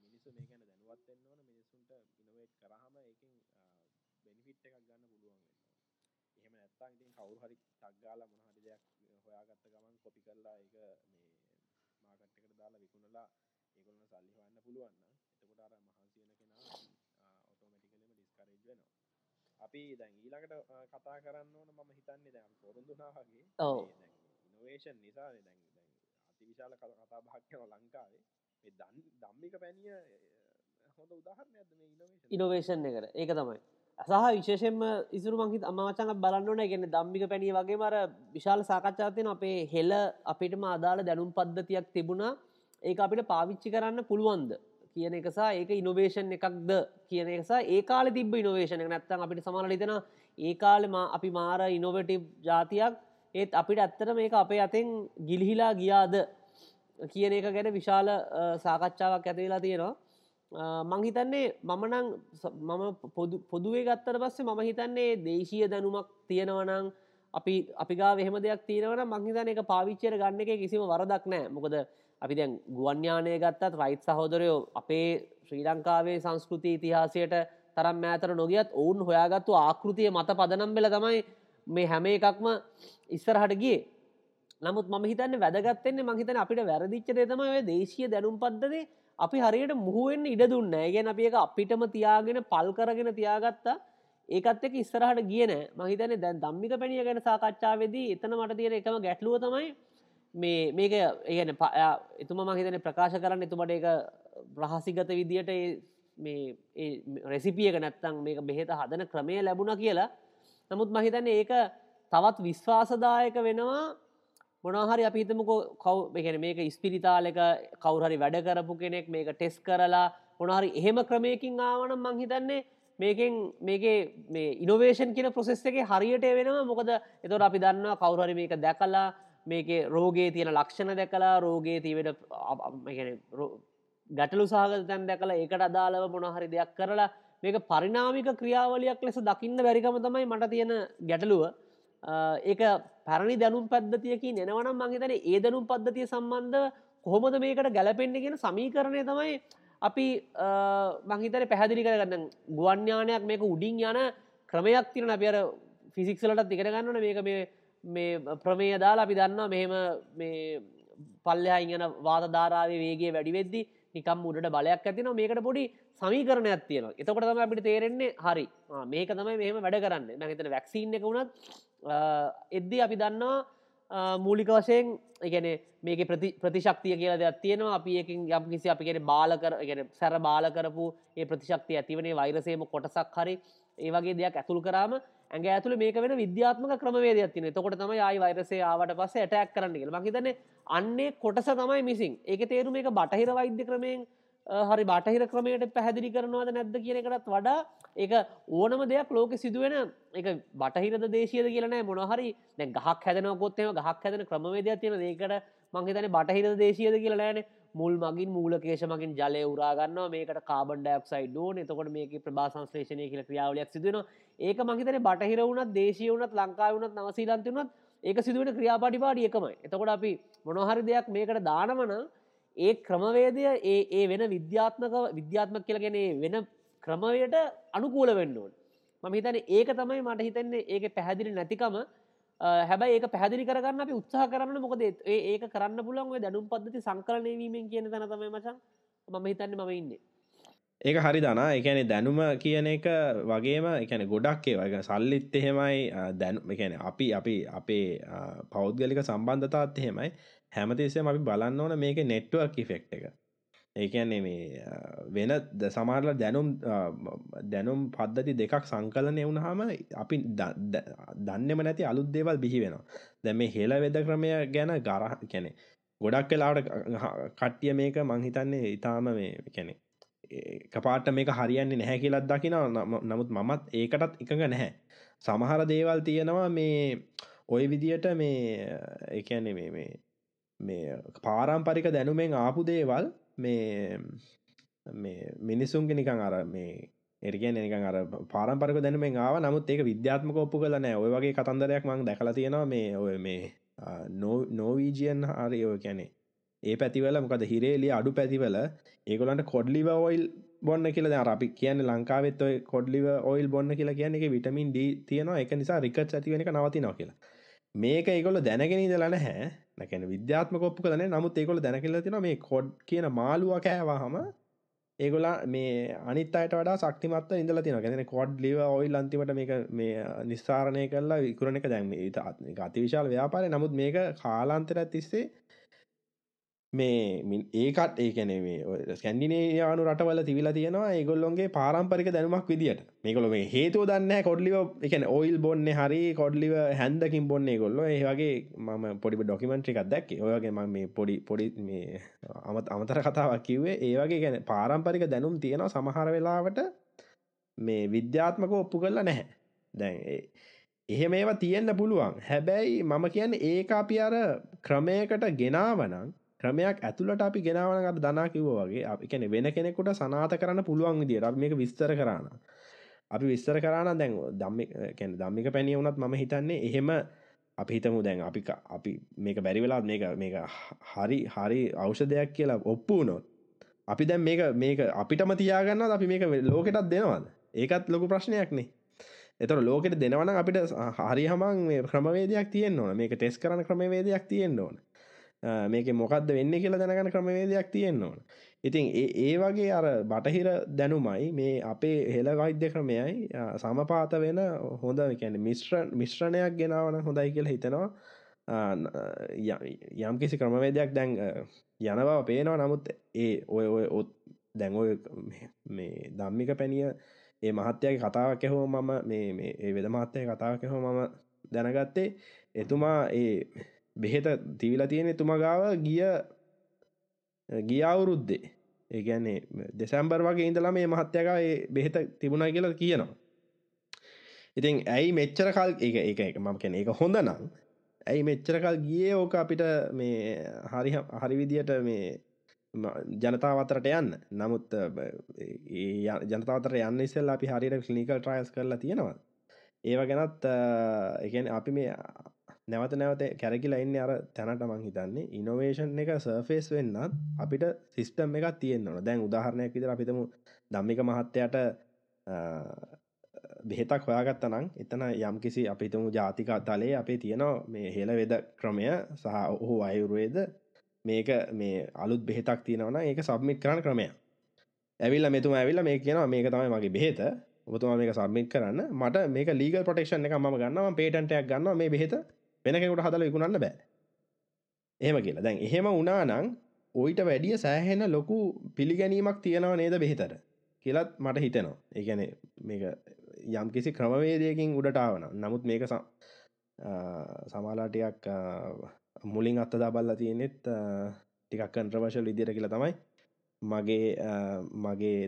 මිනිස්සු මේ ගැන දැනුවත් වෙන්න ඕන මිනිස්සුන්ට ඉනොවේට් කරාම ඒකෙන් බෙනිෆිට් එකක් ගන්න පුළුවන් වෙනවා එහෙම නැත්නම් ඉතින් කවුරු හරි ටක් ගාලා මොන හරි දෙයක් හොයාගත්ත ගමන් කොපි කරලා ඒක මේ මාකට් එකට දාලා විකුණලා ඒගොල්ලන්ට සල්ලි හොයන්න පුළුවන් නම් එතකොට අර මහන්සි වෙන කෙනා ඔටෝමැටිකලිම ඩිස්කරේජ් වෙනවා. අපි දැන් ඊළඟට කතා කරන්න ඕන මම හිතන්නේ දැන් පොරොන්දුනා වගේ. ඔව්. ඉනෝවේෂන් නිසා දැන් දැන් අතිවිශාල කතා බහක් කරනවා ලංකාවේ. මේ දම්මික පැනිය හොඳ උදාහරණයක්ද මේ ඉනෝවේෂන් එකට. ඒක තමයි. සහ විශේෂෙන්ම ඉසුරු මංහිත අමචඟ බලන්නන ගැන දම්මික පැණිය වගේ මර විශාල සාකච්ඡාතයන අපේ හෙල අපිටම අදාළ දැනුම් පද්ධතියක් තිබුණා. ඒ අපිට පාවිච්චි කරන්න පුළුවන්ද කියන එකසා ඒක ඉනොවේෂන් එකක්ද කියන එකසා ඒ කාල තිබ ඉනොවේෂණ නැත්තන් අපිට සමලලිතෙන ඒ කාලෙම අපි මාර ඉනොවටි ජාතියක්. ඒත් අපිට ඇත්තට මේක අපේ අතෙන් ගිලිහිලා ගියාද කියන එක ගැන විශාල සාකච්ඡාවක් ඇතිවෙලා තියෙනවා. මංහිතන්නේ මමනං මම පොදුවේ ගත්තර පස්සේ මම හිතන්නේ දේශීය දැනුමක් තියෙනවනං අපි අපිගා වෙහෙම දෙයක් තියෙනවන මංහිතන එක පාවිච්චයට ගන්න එක කිසිම වරදක් නෑ මොකද අපි දැන් ගුවන්්‍යානය ගත්තත් රයිත් සහෝදරයෝ අපේ ශ්‍රී ලංකාවේ සංස්කෘති ඉතිහාසයට තරම් මෑතර නොගියත් ඔවුන් හොයාගත්තු ආකෘතිය මත පදනම් බෙල තමයි මේ හැම එකක්ම ඉස්සරහට ගිය. නමුත් ම හිතන්න වැදගත්තෙන්නේ මහිතන අපිට වැරදිච්චදේ තම ඔය දේශය දැනුම් පද්දදේ අපි හරියට මුහුවෙන් ඉඩ දුන්න ගැන අපි එක අපිටම තියාගෙන පල් කරගෙන තියාගත්තා. ඒකත් එක ඉස්සරහට ගියන මහිතන දැන් දම්මික පැණිය ගැන සාකච්ඡාවේදී එතන මට තියෙන එකම ගැටලුව තමයි මේ මේක ඒගැන එතුම මහිතන ප්‍රකාශ කරන්න එතුමට එක ප්‍රහසිගත විදියට මේ රෙසිපියක නැත්තං මේක බෙහෙත හදන ක්‍රමය ලැබුණ කියලා. නමුත් මහිතන්නේ ඒක තවත් විශ්වාසදායක වෙනවා. මොනහරි අපිතමක කව් එකන මේක ස්පිරිතාලක කවුහරි වැඩ කරපු කෙනෙක් මේක ටෙස් කරලා මොනහරි එහෙම ක්‍රමයකින් ආවනම් මංහිතන්නේ මේකෙන් මේක මේ ඉනොවේෂන් කියන ප්‍රොසෙස් එක හරියට වෙනවා මොකද එතොට අපි දන්නවා කවුරහරි මේක දැකලා මේක රෝගේ තියෙන ලක්ෂණ දැකලා රෝගේ තිවට ගැටලු සාගත තැන් දැකලා ඒකට අදාළව මොනහරි දෙයක් කරලා මේක පරිනාමික ක්‍රියාවලයක් ලෙස දකින්න බැරිකම තමයි මට තියෙන ගැටලුව. ඒක පැරණි දැනුම් පද්ධතියකි නෙනවනම් මංහිතන ඒ දැනුම් පද්ධතිය සම්බන්ධ කොහොමද මේකට ගැලපෙන්ඩගෙන සමීකරණය තමයි අපි මංහිතන පැහැදිලි කරගන්න. ගුවන්්‍යානයක් මේක උඩින් යන ක්‍රමයක් තිරන අපිර ෆිසික්සලට තිකරගන්නන මේක මේ ප්‍රමේය දාලා අපි දන්නවා මෙහෙම මේ පල්ලෙහා ඉගෙන වාත ධාරාවේ වේගේ වැඩිවෙද්දි නිකම් උඩට බලයක් ඇතින මේකට පොඩි සමීකරණයක් තියෙන එතකොට තම අපිට තේරෙන්නේ හරි. මේක තමයි මෙහම වැඩ කරන්න. නැහිතන වැක්සිීන් එක වුණත් එද්දි අපි දන්නවා මූලික වශයෙන් එකන මේක ප්‍රතිශක්තිය කියලා දෙයක් තියෙනවා. අපි එකින් යම් කිසි අපි කියෙන බාලකර ගෙන සැර බාල කරපු ඒ ප්‍රතිශක්තිය ඇතිවනේ වෛරසේම කොටසක් හරි ඒ වගේ දෙයක් ඇතුළ කරාම ඇඟ ඇතුළ මේක වෙන විද්‍යාත්මක ක්‍රමවේදයක් තින තකොට තමයි ආයි වෛරසේ ආවට පස්ස ඇටැක් කරන්න කියල. මහිතන අන්නේ කොටස තමයි මිසින් ඒක තේරු මේක බටහිර වෛද්‍ය ක්‍රමයෙන් හරි බටහිර ක්‍රමයට පැහැදිලි කරනවාද නැද්ද කියන එකටත් වඩා ඒක ඕනම දෙයක් ලෝක සිදුවෙන එක බටහිරද දේශයද කියලනෑ මොනහරි දැ ගහක් හැදනකොත්තම ගහක් හැදන ක්‍රමවේදයක් තියෙන ඒකට මංහිතන බටහිර දේශයද කියලනෑන මුල් මගින් මූලකේෂ මගින් ජලය උරාගන්න මේකට කාබන් ඩක්සයි ඩෝන එතකොට මේක ප්‍රභා සංශ්ලේෂණය කියල ක්‍රියාවලයක් සිදුවන ඒක මහිතන බටහිර වුණත් දේශය වුණත් ලංකා වුණත් නවසීලන්තිවනත් ඒක සිදුවන ක්‍රියාපටිපාඩි එකමයි. එතකොට අපි මොනොහරි දෙයක් මේකට දානමන ඒ ක්‍රමවේදය ඒ ඒ වෙන විද්‍යාත්මක විද්‍යාත්මක කියලගෙන වෙන ක්‍රමවයට අනුකූල වෙන්නුවන් මම හිතන ඒක තමයි මට හිතන්නේ ඒක පැහැදිලි නැතිකම හැබැයි ඒක පැදිලි කරන්න අපි උත්සාහ කරන්න මොකද ඒක කරන්න පුළන්ව දැනුම් පද්ධති සංකරණයවීමෙන් කියන තැන තමයි මචන් මම හිතන්න මම ඉන්නේ. ඒක හරි දනා. එකැනෙ දැනුම කියන එක වගේම එකැන ගොඩක් ඒ වගේ සල්ලිත් එහෙමයි. දැනු එකැන අපි අපි අපේ පෞද්ගලික සම්බන්ධතාත් එහෙමයි. හැමතිස්සම අපි බලන්න ඕන මේක නෙට්ුවක් ඉෆෙක්් එක. ඒකන්නේ මේ වෙන සමාරල දැනුම් දැනුම් පද්ධති දෙකක් සංකලනය වුණහම අපි දන්නම නැති අලුත් දේවල් බිහි වෙනවා. දැ මේ හෙල වෙද ක්‍රමය ගැන ගරහ කැනෙ ගොඩක් කලාට කට්ටිය මේක මංහිතන්නේ ඉතාම මේ කැනෙ කපාට මේක හරියන්නේ නැහැ කියලත් දකින නමුත් මමත් ඒකටත් එකඟ නැහැ. සමහර දේවල් තියෙනවා මේ ඔය විදියට මේ එකන්නේ මේ මේ මේ පාරම්පරික දැනුමෙන් ආපු දේවල් මේ මේ මිනිසුන්ගෙ නිකං අර මේ එරගෙන නිකන් අර පාරම්පරක දැනුමෙන් ආව. නමුත් ඒක විද්‍යාත්මක ඔප්පු කල නෑ. ඔය වගේ කතන්දරයක් මං දැකලා තියෙනවා. මේ ඔය මේ නෝවීජියන් හරි ඔය කැනෙ ඒ පැතිවල මොකද හිරේලිය අඩු පැතිවල ඒගොලන්ට කොඩ්ලිව ඔයිල් බොන්න කියල අපි කියන ලංකාවෙත් ඔය කොඩ්ලිව ඔයිල් බොන්න කියලා කියන එක විටමින් ඩ තියෙනවා. එක නිසා රිකට් ඇතිවෙන නවතිනවා කියලා. මේක ඒකොල දැනගෙන ඉදලන හැ නැකැන විද්‍යාත්ම කොප්පු කලන නමුත් ඒකොල දැනකිල තින මේ කොඩ් කියන මාළුව කෑවාහම ඒගොලා මේ අනිතයට වඩා සක්තිමත් ඉඳල තින ගැන කොඩ් ලිව ඔයි ලන්තිමට මේක මේ නිස්සාරණය කරලා විකුරණ එක දැන්ම අතිවිශාල ව්‍යාපාරය නමුත් මේක කාලාන්තර තිස්සේ මේ ඒකත් ඒකැන මේ ස්කැන්ඩිනේ යානු රටවල තිවිලා තියෙනවා ඒගොල්ලොන්ගේ පාරම්පරික දැනුමක් විදිට මේකොල මේ හේතු දන්න කොඩ්ලිව එකන ඔයිල් බොන්න හරි කොඩ්ලිව හැන්දකින් බොන්නේ ගොල්ල ඒවගේ මම පොඩි ඩොකිමෙන්ට්‍රිකක් දැක් ඒවගේ ම මේ පොඩි පොඩි මේ අමත් අමතර කතාවක් කිවේ ඒවගේ ගැන පාරම්පරික දැනුම් තියෙනවා සමහර වෙලාවට මේ විද්‍යාත්මක ඔප්පු කරලා නැහැ. දැන් එහෙම ඒවා තියෙන්න්න පුළුවන්. හැබැයි මම කියන්න ඒ අපි අර ක්‍රමයකට ගෙනාවනං ක්‍රමයක් ඇතුළට අපි ගෙනාවනකට දනා කිව්ව වගේ. අපි කැන වෙන කෙනෙකුට සනාත කරන්න පුළුවන් විදියට අපි මේක විස්තර කරන්න අපි විස්තර කරන්න දැන් දම්ම දම්මික පැණිය වුණත් මම හිතන්නේ එහෙම අපි හිතමු දැන් අපි අපි මේක බැරි වෙලා මේක මේක හරි හරි අවෂධයක් කියලා ඔප්පු වුණොත් අපි දැන් මේක මේක අපිටම තියාගන්න අපි මේක ලෝකෙටත් දෙනවාද? ඒකත් ලොකු ප්‍රශ්නයක්නේ එතර ලෝකෙට දෙනවන අපිට හරි හමන් ක්‍රමවේදයක් තියෙන් ඕන. මේක ටෙස් කරන ක්‍රමවේදයක් තියෙන් ඕන. මේක මොකක්ද වෙන්න කියලා දැනගන ක්‍රමවේදයක් තියෙන්න ඕන. ඉතින් ඒ වගේ අර බටහිර දැනුමයි මේ අපේ හෙළ වෛද්‍ය ක්‍රමයයි සමපාත වෙන හොඳ කැන මිශ්‍ර මිශ්‍රණයක් ගෙනාවන හොඳයි කියලා හිතෙනවා. යම් කිසි ක්‍රමවේදයක් දැන් යන බව පේනවා. නමුත් ඒ ඔය ඔය ඔත් දැන් ඔය මේ දම්මික පැණිය ඒ මහත්තයගේ කතාවක් ඇහෝ මම මේ ඒ වෙද මහත්තය කතාවක් ඇහෝ මම දැනගත්තේ එතුමා ඒ බෙහෙත තිවිලා තියෙන තුමගාව ගිය ගිය අවුරුද්දේ. ඒගැන්නේ දෙසැම්බර් වගේ ඉඳලා මේ මහත්‍යකා බෙහෙත තිබුණා කියලා කියනවා. ඉතින් ඇයි මෙච්චර කල් එක එක එක මම කැන එක හොඳ නම් ඇයි මෙච්චරකල් ගිය ඕක අපිට මේ හරි හරි විදියට මේ ජනතාවතරට යන්න? නමුත් ජනතාවතර යන්න ඉස්සෙල්ලා අපි හරියට ක්ලිනිකල් ට්‍රයිස් කරලා තියෙනවා ඒව ගැනත් එකන අපි මේ නැවත නැවත කැරකිලා ඉන්න අර තැනට මං හිතන්නේ. ඉනොවේෂන් එක සර්ෆේස් වෙන්නත් අපිට සිිස්ටම් එකක් තියෙන්න්නන දැන් උදාහරණයක් විදිර අපිතම දම්මික මහත්තයට බෙහෙතක් හොයාගත්ත නම් එතන යම්කිසි අපිතුමු ජාතික තලේ අපේ තියෙනවා මේ හෙළ වෙද ක්‍රමය සහ ඔහු අයුරුවේද මේක මේ අලුත් බෙහෙතක් තියෙනවන ඒක සබ්මිට් කරන ක්‍රමය ඇවිල්ල මෙතුම ඇවිල්ල මේ කියනවා මේක තමයි මගේ බෙහෙත. ඔබතුමා මේක සබ්මිට් කරන්න. මට මේක ලීග පොටෙක්ෂන් එක ම ගන්නවා. පේටන්ටයක් ගන්න මේ බෙහෙත. වෙනකෙකුට හදල විකුණන්න බෑ. එහෙම කියලා. දැන් එහෙම උනානං ඔයිට වැඩිය සෑහෙන ලොකු පිළිගැනීමක් තියෙනව නේද බෙහිතර කියලත් මට හිතනවා. ඒගැන මේක යම් කිසි ක්‍රමවේදයකින් උඩටාවන නමුත් මේක සමාලාටයක් මුලින් අත්තදා බල්ල තියෙනෙත් ටිකක් කන්ට්‍රවශල් විදිර කියලා තමයි මගේ මගේ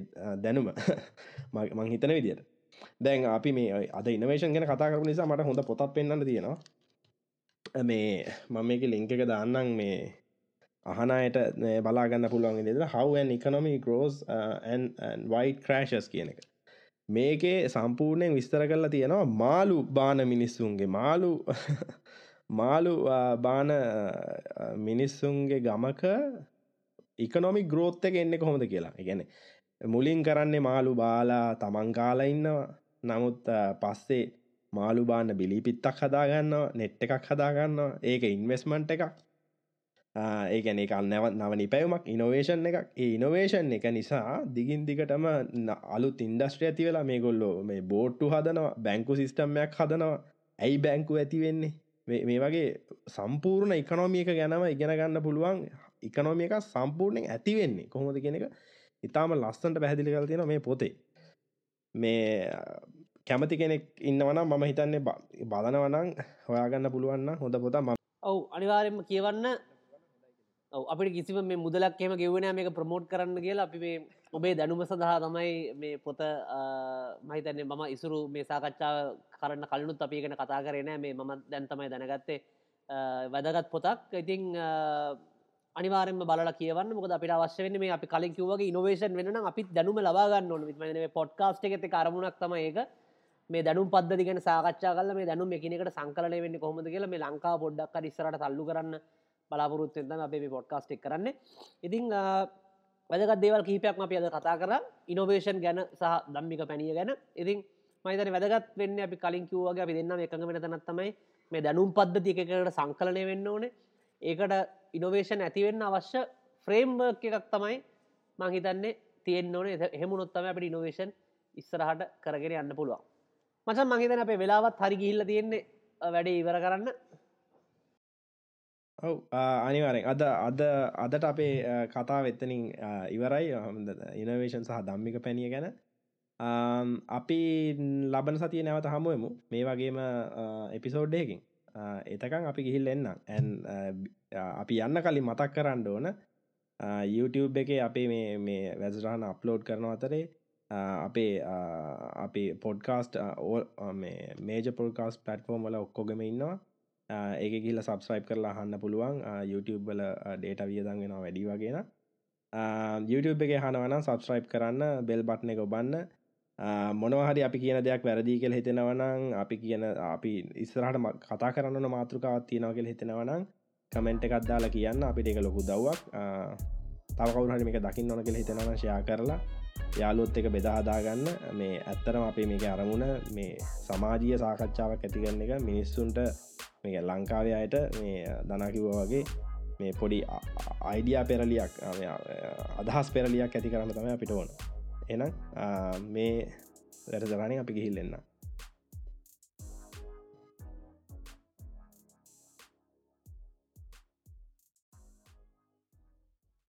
දැනුම. මං හිතන විදියට. දැන් අපි මේ අද ඉනවේශන් ගැන කතා කරු නිසා මට හොඳ පොතක් පෙන්න්න තියෙනවා. මේ මම මේක ලිංක එක දාන්නම් මේ අහනයට බලාගන්න පුළුවන් දෙද හවන් එකනොමි ගෝස් වයිට ක්‍රශස් කියන එක. මේකේ සම්පූර්ණයෙන් විස්තර කරලා තියෙනවා මාලු බාන මිනිස්සුන්ගේ. මාලු මාලු uh, බාන uh, මිනිස්සුන්ගේ ගමක ඉකනොමි ග්‍රෝත්ත එක එන්න කොහොමද කියලා. ගැන මුලින් කරන්නේ මාලු බාලා තමන් කාලා ඉන්නවා. නමුත් uh, පස්සේ මාලු බාන්න බිලි පිත්තක් හදාගන්නවා නෙට් එකක් හදාගන්නවා ඒක ඉන්වස්මන්ට් එකක්. ඒගැන එක නැවත් නවනි පැවමක් ඉනොවේෂන් එකක්. ඒ ඉනොවේෂන් එක නිසා දිගින් දිගටම අලු ඉන්ඩස්ට්‍රිය ඇති වෙලා මේ ගොල්ලෝ මේ බෝට්ටු හදනවා බැංකු සිිස්ටම්මයක් හදනවා. ඇයි බැංකු ඇති වෙන්නේ? මේ වගේ සම්පූර්ණ එකනොමියක ගැනම ඉගෙන ගන්න පුළුවන් එකනොමිය එක සම්පූර්ණයෙන් ඇති වෙන්නේ. කොහොමද කියෙන එක? ඉතාම ලස්සන්ට පැහැදිලි කර තියෙන මේ පොතේ. මේ කැමති කෙනෙක් ඉන්නවනම් මම හිතන්නේ බලනවනං හොයාගන්න පුළුවන්න හොඳ පොත ම ඔවු අනිවාරෙන්ම කියවන්න. අපිට කිසිම මේ මුදලක් එම ගෙවන මේක ප්‍රමෝට් කරන්න කියලා. අපි මේ ඔබේ දැනුම සඳහා තමයි මේ පොත මහිතන්නේ මම ඉසුරු මේ සාකච්ඡා කරන්න කලනුත් අපි ගෙන කතා කරන මේ මම දැන් තමයි දැනගත්තේ වැදගත් පොතක්. ඉතිං අනිවාරෙන්ම බල කියවන්න. මොකද අපිට අවශ්‍ය වෙන මේ අපි කලින් කිව්වගේ ඉනොවේෂන් වෙන අපි දැනුම ලබාගන්න ඕන. විත්මන පොඩ්කාස්ට් එකෙත කරමුණක් තම ඒක. මේ දැනුම් පද්ධතිගෙන සාකච්ඡා කල මේ දැනුම් එකනෙකට සංකලන වෙන්න කොහොමද කියලා මේ ලංකා පොඩ්ඩක් ඉස්සරට තල්ලු කරන්න බලාපොරොත්තුවෙන්තම අපේ පොඩ්කාස්ට් එක් කරන්න. ඉතිං වැදගත් දේවල් කීපයක් අපි අද කතා කර. ඉනොවේෂන් ගැන සහ දම්මික පැනිය ගැන. ඉතින් මයිතන වැදගත් වෙන්න අපි කලින් කිව්වගේ අපි දෙන්න එකඟ වෙන තනත්තමයි මේ දැනුම් පද්ධති එකකට සංකලනය වෙන්න ඕනේ. ඒකට ඉනොවේෂන් ඇතිවෙන්න අවශ්‍ය ෆ්‍රේම්වර්ක් එකක් තමයි මංහිතන්නේ තියෙන් ඕනේ. හෙමුණොත්තම අපට ඉනොවේෂන් ඉස්සරහට කරගෙන යන්න පුළුවන්. මචන් මහිතන අපේ වෙලාවත් හරි ගිහිල්ල තියෙන්නේ වැඩේ ඉවර කරන්න. ඔව් අනිවාරෙන් අද අද අදට අපේ කතා වෙත්තනින් ඉවරයි. ඉනවේෂන් සහ දම්මික පැණිය ගැන. අපි ලබන සතිය නැවත හමුවමු මේ වගේම එපිසෝඩ්ඩයකින් එතකං අපි ගිහිල් එන්න ඇන් අපි යන්න කලින් මතක් කරන්න ඕන YouTube එක අපේ මේ මේ වැසරහන අප්ලෝඩ් කරන අතරේ අපේ අපි පොඩ්කාස්ට මේජ පොඩ්කාස් පටෆෝර්ම් වල ඔක්කොගම ඉන්නවා. ඒක ගිල්ල සබස්්‍රයිප් කරලා හන්න පුළුවන්. YouTube වල ඩේට වියදන් වෙනවා වැඩි වගෙන YouTube එක හනවන සබස්්‍රයිප් කරන්න බෙල් බට්න එක ඔබන්න. මොනවහරි අපි කියන දෙයක් වැරදිී කෙල් හිතෙනවනං අපි කියන අපි ඉස්සරහට කතා කරන්න මාතෘකාවත් තියෙනව කෙල් හිතෙනවනං කමෙන්ට් එකත් දාලා කියන්න. අපිට එක ලොකු දවක් තවකවුරහට මේක දකින්න ඕන කෙල් හිතෙනවන ශයා කරලා. යාලුත් එක බෙදාහදාගන්න මේ ඇත්තරම අපේ මේක අරමුණ මේ සමාජීය සාකච්ඡාවක් ඇතිගන්න එක මිනිස්සුන්ට මේ ලංකාවේ අයට මේ දනාකිව වගේ මේ පොඩි අයිඩියා පෙරලියක් අදහස් පෙරලියක් ඇති කරන්න තම අපිට ඕන. එනම් මේ වැරදරණය අපි ගිහිල්ලෙන්න්න